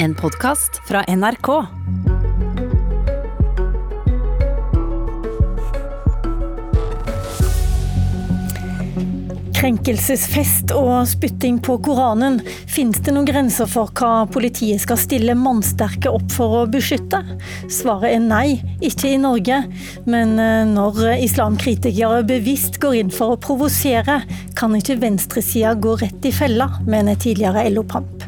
En podkast fra NRK. Krenkelsesfest og spytting på Koranen. Fins det noen grenser for hva politiet skal stille mannsterke opp for å beskytte? Svaret er nei, ikke i Norge. Men eh, når islamkritikere bevisst går inn for å provosere, kan ikke venstresida gå rett i fella, mener tidligere LO-pamp.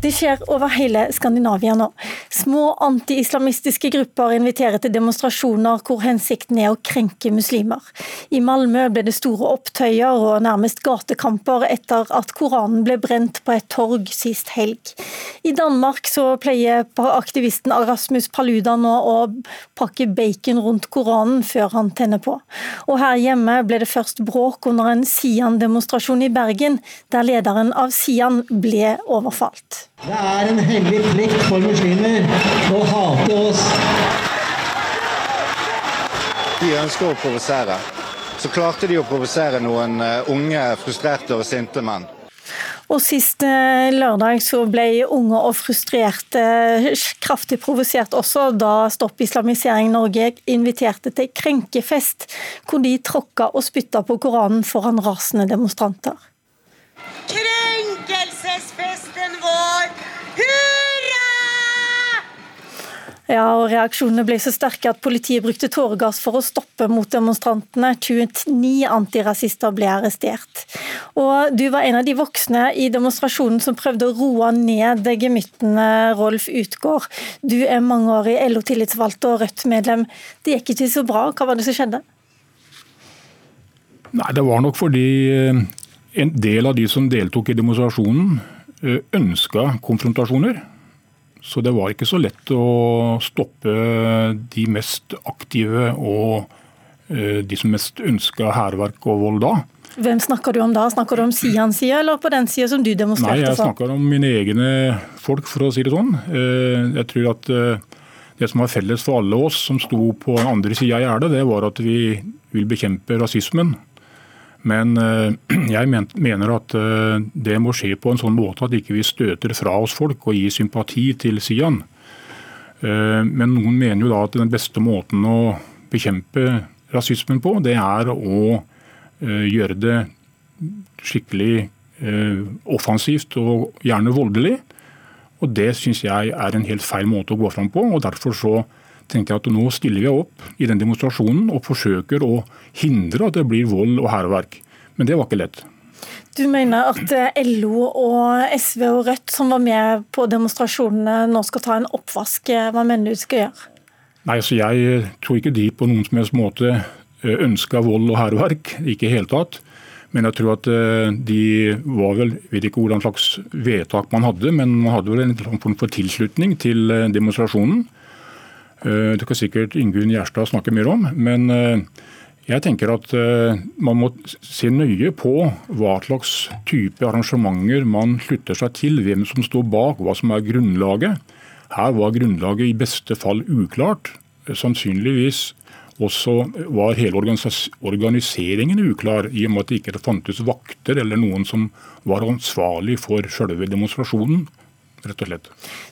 Det skjer over hele Skandinavia nå. Små anti-islamistiske grupper inviterer til demonstrasjoner hvor hensikten er å krenke muslimer. I Malmö ble det store opptøyer og nærmest gatekamper etter at Koranen ble brent på et torg sist helg. I Danmark så pleier aktivisten Rasmus Paludan nå å pakke bacon rundt Koranen før han tenner på. Og her hjemme ble det først bråk under en Sian-demonstrasjon i Bergen, der lederen av Sian ble overfalt. Det er en hellig plikt for muslimer å hate oss. De ønsker å provosere. Så klarte de å provosere noen eh, unge, frustrerte og sinte menn. Og Sist eh, lørdag så ble unge og frustrerte kraftig provosert også, da Stopp islamisering Norge inviterte til krenkefest, hvor de tråkka og spytta på Koranen foran rasende demonstranter. Krenkelsesfesten vår! Ja, og Reaksjonene ble så sterke at politiet brukte tåregass for å stoppe mot demonstrantene. 29 antirasister ble arrestert. Og Du var en av de voksne i demonstrasjonen som prøvde å roe ned gemyttene, Rolf Utgård. Du er mangeårig LO-tillitsvalgt og Rødt-medlem. Det gikk ikke så bra. Hva var det som skjedde? Nei, Det var nok fordi eh, en del av de som deltok i demonstrasjonen, eh, ønska konfrontasjoner. Så det var ikke så lett å stoppe de mest aktive og eh, de som mest ønska hærverk og vold da. Hvem snakker du om da? Snakker du om Sians side, eller på den sida som du demonstrerte for? Nei, jeg snakker om mine egne folk, for å si det sånn. Eh, jeg tror at det som var felles for alle oss som sto på den andre sida av gjerdet, det var at vi vil bekjempe rasismen. Men eh, jeg mener at eh, det må skje på en sånn måte at ikke vi støter fra oss folk og gir sympati til Sian. Eh, men noen mener jo da at den beste måten å bekjempe rasismen på, det er å gjøre det skikkelig offensivt og gjerne voldelig. Og Det syns jeg er en helt feil måte å gå fram på. og Derfor så tenker jeg at nå stiller vi opp i den demonstrasjonen og forsøker å hindre at det blir vold og hærverk. Men det var ikke lett. Du mener at eh, LO og SV og Rødt som var med på demonstrasjonene nå skal ta en oppvask. Hva mener du skal gjøre? Nei, altså Jeg tror ikke de på noen som helst måte eh, ønska vold og hærverk. Ikke i hele tatt. Men jeg tror at eh, de var vel vet ikke hvordan slags vedtak man hadde, men man hadde vel en form for tilslutning til demonstrasjonen. Eh, det kan sikkert Ingunn Gjerstad snakke mer om. Men eh, jeg tenker at eh, man må se nøye på hva slags type arrangementer man slutter seg til, hvem som står bak, hva som er grunnlaget. Her var grunnlaget i beste fall uklart. Sannsynligvis også var hele organiseringen uklar, i og med at det ikke fantes vakter eller noen som var ansvarlig for selve demonstrasjonen rett og slett.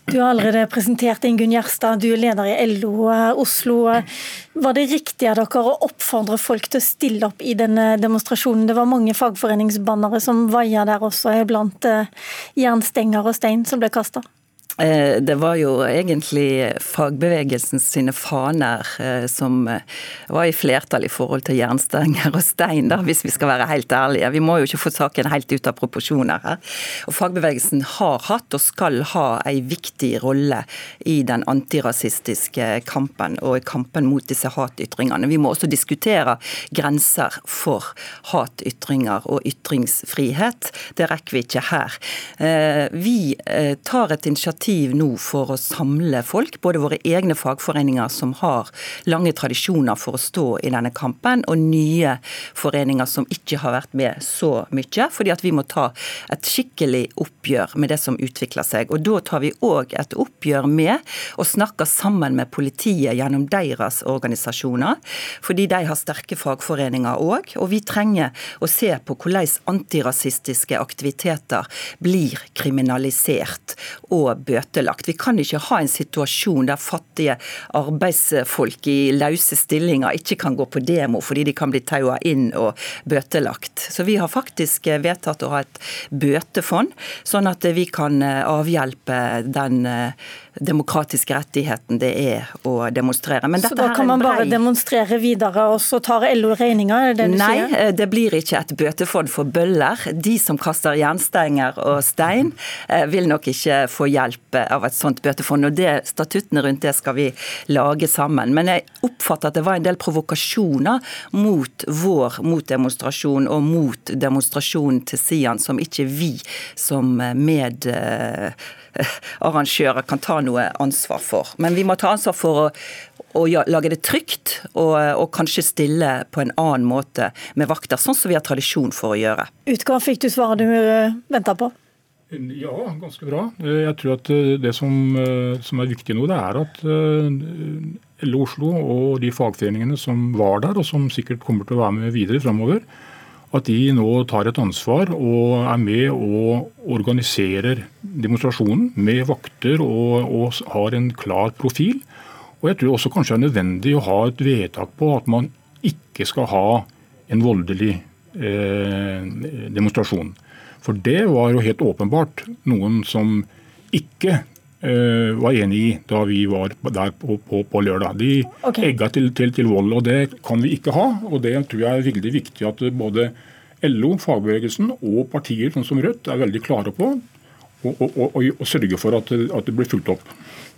Du har allerede presentert Ingunn Gjerstad, du er leder i LO eh, Oslo. Var det riktig av dere å oppfordre folk til å stille opp i denne demonstrasjonen? Det var mange fagforeningsbannere som vaia der også, blant eh, jernstenger og stein som ble kasta? Eh, det var jo egentlig fagbevegelsen sine faner eh, som eh, var i flertall i forhold til jernstenger og stein, da, hvis vi skal være helt ærlige. Vi må jo ikke få saken helt ut av proporsjoner her. Og Fagbevegelsen har hatt og skal ha en viktig rolle i den antirasistiske kampen og i kampen mot disse hatytringene. Vi må også diskutere grenser for hatytringer og ytringsfrihet. Det rekker vi ikke her. Vi tar et initiativ initiativ nå for å samle folk, både våre egne fagforeninger som har lange tradisjoner for å stå i denne kampen, og nye foreninger som ikke har vært med så mye. Fordi at vi må ta et skikkelig oppgjør med det som utvikler seg. Og da tar vi òg et oppgjør med å snakke sammen med politiet gjennom deres organisasjoner, fordi de har sterke fagforeninger òg. Og vi trenger å se på hvordan antirasistiske aktiviteter blir kriminalisert og bøtelagt. Vi kan ikke ha en situasjon der fattige arbeidsfolk i løse stillinger ikke kan gå på demo fordi de kan bli taua inn og bøtelagt. Så vi har faktisk vedtatt å ha et bøtefond, sånn at vi kan avhjelpe den demokratiske rettigheten det er å demonstrere. så da kan man bare demonstrere videre, og så tar LO regninga? Nei, sier? Eh, det blir ikke et bøtefond for bøller. De som kaster jernstenger og stein, eh, vil nok ikke få hjelp av et sånt bøtefond. og det, Statuttene rundt det skal vi lage sammen. Men jeg oppfatter at det var en del provokasjoner mot vår motdemonstrasjon og mot demonstrasjonen til Sian, som ikke vi som medarrangører kan ta noe ansvar for. Men vi må ta ansvar for å, å lage det trygt, og, og, kanskje stille på en annen måte med vakter, sånn som vi har tradisjon for å gjøre. Utgang fikk du svaret du eh, venta på? Ja, ganske bra. Jeg tror at eh, det som, eh, som er viktig nå, det er at LO Oslo og de fagforeningene som var der, og som sikkert kommer til å være med videre framover, at de nå tar et ansvar og er med og organiserer demonstrasjonen med vakter og, og, har en klar profil. Og jeg tror også kanskje det er nødvendig å ha et vedtak på at man ikke skal ha en voldelig eh, demonstrasjon. For det var jo helt åpenbart noen som ikke uh, var enig i da vi var der på, på, på lørdag. De okay. egga til, til, til, vold, og det kan vi ikke ha. og Det tror jeg er veldig viktig at både LO, fagbevegelsen og partier sånn som Rødt er veldig klare på å sørge for at, at det blir fulgt opp.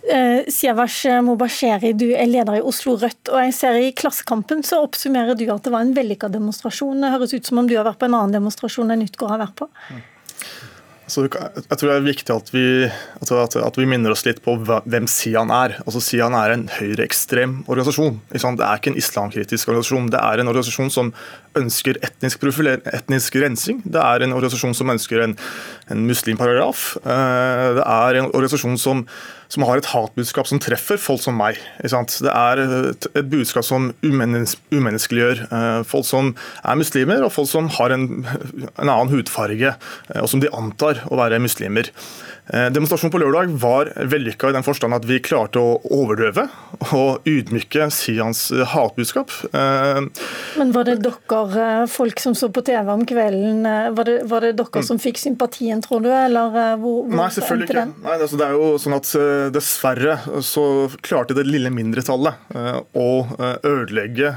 Uh, Siavash Mobasheri, du er leder i Oslo Rødt. og jeg ser I Klassekampen så oppsummerer du at det var en vellykka demonstrasjon. Det høres ut som om du har vært på en annen demonstrasjon enn Utgård har vært på. Så jeg tror det er viktig at vi, at vi, minner oss litt på hvem Sian er. Altså Sian er en høyreekstrem organisasjon. Det er ikke en islamkritisk organisasjon. Det er en organisasjon som ønsker etnisk, etnisk rensing. Det er en organisasjon som ønsker en, en muslimparagraf. Eh, det er en organisasjon som, som, har et hatbudskap som treffer folk som meg. Det er et, budskap som umennes, umenneskeliggjør eh, folk som er muslimer, og folk som har en, en annen hudfarge, eh, og som de antar å være muslimer. Demonstrasjonen på lørdag var vellykka i den forstand at vi klarte å overdøve og ydmyke Sians hatbudskap. Men var det dere, folk som så på TV om kvelden, var det, var det dere mm. som fikk sympatien, tror du? Eller hvor, hvor Nei, selvfølgelig ikke. Nei, altså, det er jo sånn at Dessverre så klarte det lille mindretallet å ødelegge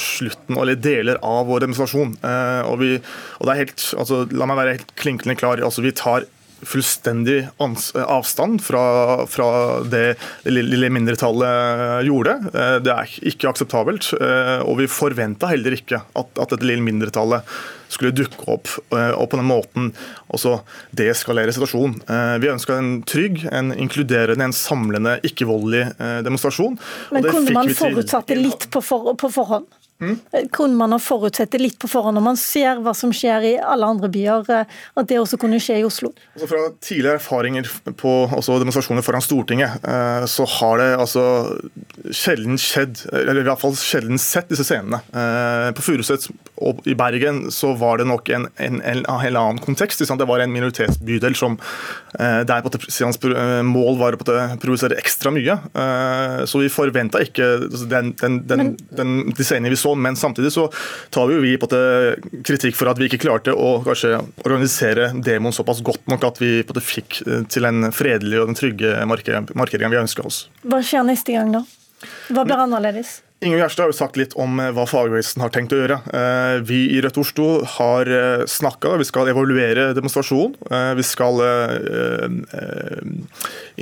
slutten eller deler av vår demonstrasjon. Og, vi, og det er helt, altså, La meg være helt klinkende klar. altså Vi tar fullstendig avstand fra, fra det lille mindretallet gjorde. Eh, det er ikke akseptabelt. Eh, og vi forventa heller ikke at, at dette lille mindretallet skulle dukke opp eh, og på den måten også deeskalere situasjonen. Vi ønska en trygg, en inkluderende, en samlende, ikke-voldelig demonstrasjon. Men kunne man forutsatt det litt på, for, på forhånd? Mm. Kunne man ha forutsett det litt på forhånd når man ser hva som skjer i alle andre byer, eh, at det også kunne skje i Oslo? Altså fra tidligere erfaringer på demonstrasjoner foran Stortinget, eh, så har det altså sjelden skjedd, eller i hvert fall sjelden sett disse scenene. Eh, på Furuset og i Bergen så var det nok en, en, en, en annen kontekst. Det var en minoritetsbydel som der hans mål var å provosere ekstra mye. Så vi forventa ikke den, den, den, den, den, de vi så sånn, men samtidig så tar vi jo vi på det kritikk for at vi ikke klarte å kanskje organisere demoen såpass godt nok at vi på det fikk eh, til en fredelig og den trygge markeringen vi ønska oss. Hva skjer neste gang, da? Hva blir annerledes? Inge Gjerstad har jo sagt litt om hva fagbevegelsen har tenkt å gjøre. Vi i Rødt Oslo har snakka, vi skal evaluere demonstrasjonen. Vi skal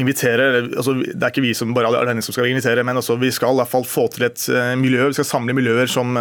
invitere altså Det er ikke vi som bare alene som skal invitere, men også vi skal i hvert fall få til et miljø. Vi skal samle miljøer som,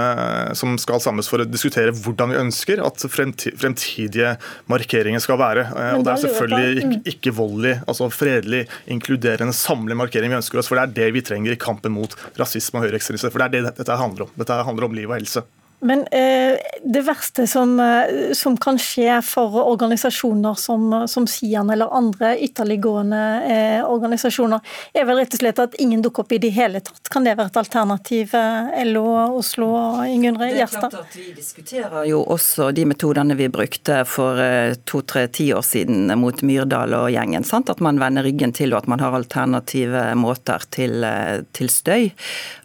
som skal samles for å diskutere hvordan vi ønsker at fremtidige markeringer skal være. Og Det er selvfølgelig ikke, ikke voldelig, altså fredelig, inkluderende, samle markering vi ønsker oss. For det er det vi trenger i kampen mot rasisme og høyreekstremisme. For det er det dette handler om. Dette handler om liv og helse. Men eh, det verste som, eh, som, kan skje for organisasjoner som, som Sian eller andre ytterliggående eh, organisasjoner, er vel rett og slett at ingen dukker opp i det hele tatt. Kan det være et alternativ, eh, LO, Oslo og Ingunn Gjerstad? Er Vi diskuterer jo også de metodene vi brukte for eh, to-tre-ti år siden mot Myrdal og gjengen. Sant? At man vender ryggen til og at man har alternative måter til, til støy.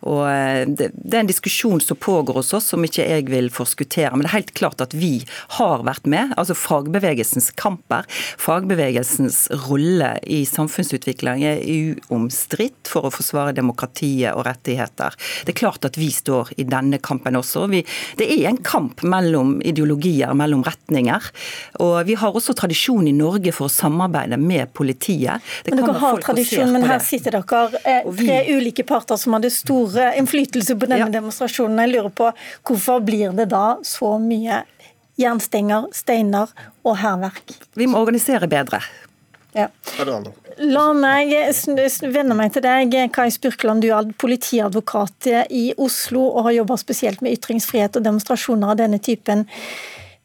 Og det, det er en diskusjon som pågår hos oss, som ikke jeg vil forskuttere. Men det er helt klart at vi har vært med. Altså fagbevegelsens kamper, fagbevegelsens rolle i samfunnsutvikling er uomstridt for å forsvare demokratiet og rettigheter. Det er klart at vi står i denne kampen også. Vi, det er en kamp mellom ideologier, mellom retninger. Og vi har også tradisjon i Norge for å samarbeide med politiet. Det men dere har tradisjon, men her sitter dere eh, tre ulike parter som hadde stor innflytelse på denne ja. demonstrasjonen. Jeg lurer på hvorfor blir det da så mye jernstenger, steiner og hærverk? Vi må organisere bedre. Ja. La meg vende meg til deg, Kai Spurkeland. Du er politiadvokat i Oslo og har jobba spesielt med ytringsfrihet og demonstrasjoner av denne typen.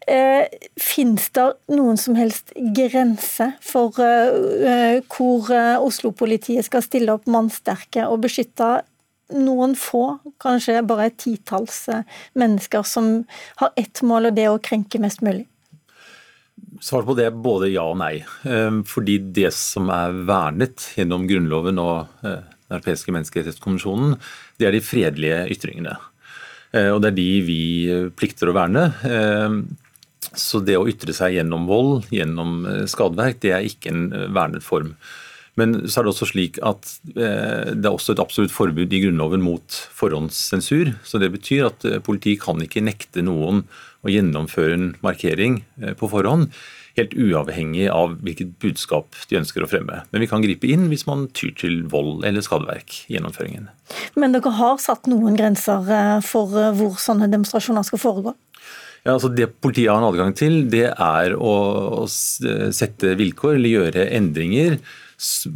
Eh, Fins det noen som helst grense for eh, hvor eh, Oslo-politiet skal stille opp mannsterke og beskytte noen få, kanskje bare et titalls eh, mennesker som har ett mål, og det er å krenke mest mulig? Svar på det både ja og nei. Eh, fordi det som er vernet gjennom Grunnloven og eh, Den europeiske menneskerettighetskonvensjonen, det er de fredelige ytringene. Og det er de vi plikter å verne. Så det å ytre seg gjennom vold, gjennom skadeverk, det er ikke en vernet form. Men så er det også slik at eh, det er også et absolutt forbud i Grunnloven mot forhåndssensur. Så det betyr at eh, politiet kan ikke nekte noen å gjennomføre en markering eh, på forhånd. Helt uavhengig av hvilket budskap de ønsker å fremme. Men vi kan gripe inn hvis man tyr til vold eller skadeverk i gjennomføringen. Men dere har satt noen grenser for hvor sånne demonstrasjoner skal foregå? Ja, altså Det politiet har en adgang til, det er å sette vilkår eller gjøre endringer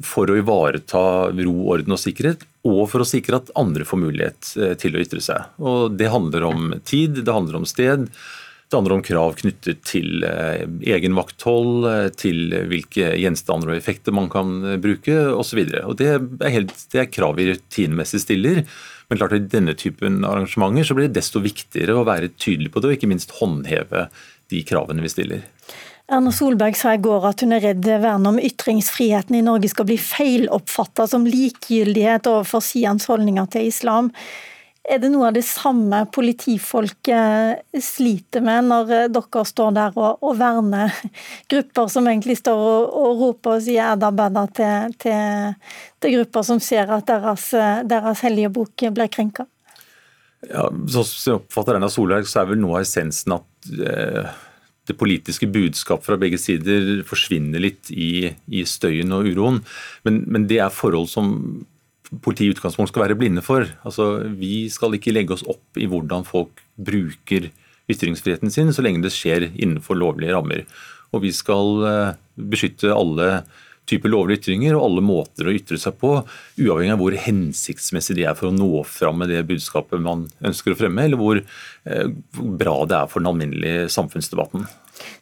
for å ivareta ro, orden og sikkerhet, og for å sikre at andre får mulighet eh, til å ytre seg. Og Det handler om tid, det handler om sted. Det handler om krav knyttet til eh, egen vakthold, eh, til hvilke gjenstander og effekter man kan bruke osv. Det, er det er krav vi rutinemessig stiller. Men klart i denne typen arrangementer så blir det desto viktigere å være tydelig på det, og ikke minst håndheve de kravene vi stiller. Erna Solberg sa i går at hun er redd vernet om ytringsfriheten i Norge skal bli feiloppfatta som likegyldighet overfor Sians holdninger til islam. Er det noe av det samme politifolket sliter med når dere står der og, og verner grupper som egentlig står og, og roper og sier edda bedda til, til, til, grupper som ser at deres, deres hellige bok blir krenka? Ja, så jeg oppfatter Erna Solberg, så er vel noe av essensen at eh, det politiske budskap fra begge sider forsvinner litt i, i støyen og uroen. Men, men, det er forhold som politiet i utgangspunktet skal være blinde for. Altså, vi skal ikke legge oss opp i hvordan folk bruker ytringsfriheten sin, så lenge det skjer innenfor lovlige rammer. Og vi skal eh, beskytte alle typer lovlige ytringer og alle måter å ytre seg på, uavhengig av hvor hensiktsmessig de er for å nå fram med det budskapet man ønsker å fremme, eller hvor eh, bra det er for den alminnelige samfunnsdebatten.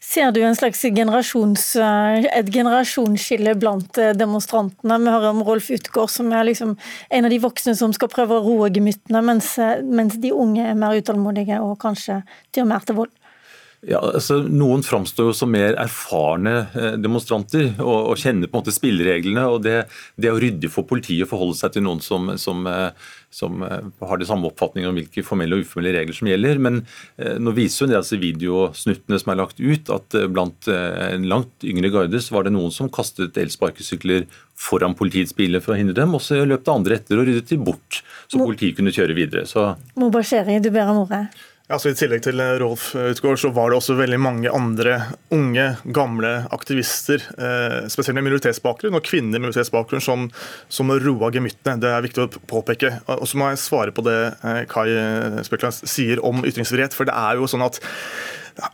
Ser du en slags generasjons, eh, et generasjonsskille blant eh, demonstrantene? Vi hører om Rolf Utgaard, som er liksom en av de voksne som skal prøve å roe gemyttene, mens, mens de unge er mer utålmodige og kanskje tyr mer til vold. Ja, altså Noen framstår jo som mer erfarne eh, demonstranter og, og kjenner på en måte spillereglene. og Det, det er ryddig for politiet å forholde seg til noen som, som, eh, som eh, har de samme oppfatningene om hvilke formelle og uformelle regler som gjelder. Men nå viser jo en del av videosnuttene som er lagt ut, at blant en langt yngre garde så var det noen som kastet elsparkesykler foran politiets biler for å hindre dem, og så løp det andre etter og ryddet de bort, så politiet kunne kjøre videre. Så... Mobasheri, du ber om ordet. Altså, I tillegg til eh, Rolf Utgård så var det også veldig mange andre unge, gamle aktivister, eh, spesielt med minoritetsbakgrunn og kvinner med minoritetsbakgrunn, som, som roa gemyttene. Det er viktig å påpeke. Og Så må jeg svare på det eh, Kai Spekland sier om ytringsfrihet. for det er jo sånn at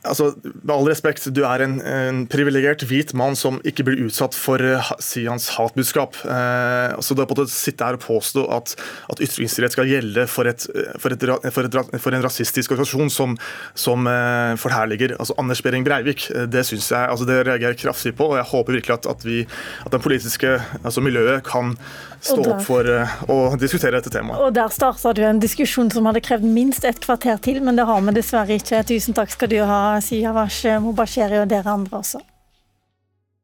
altså, Med all respekt, du er en, en privilegert hvit mann som ikke blir utsatt for uh, Sians hatbudskap. Uh, så det å sitte her og påstå at, at ytringsfrihet skal gjelde for, et, for, et, for, et, for en rasistisk organisasjon som, som uh, forherliger altså Anders Behring Breivik, det synes jeg, altså det reagerer kraftig på. og Jeg håper virkelig at, at, vi, at den politiske altså miljøet kan stå opp for å diskutere dette temaet. Og Der starta du en diskusjon som hadde krevd minst et kvarter til, men det har vi dessverre ikke. Tusen takk skal du ha, Siavash Mubashiri og dere andre også.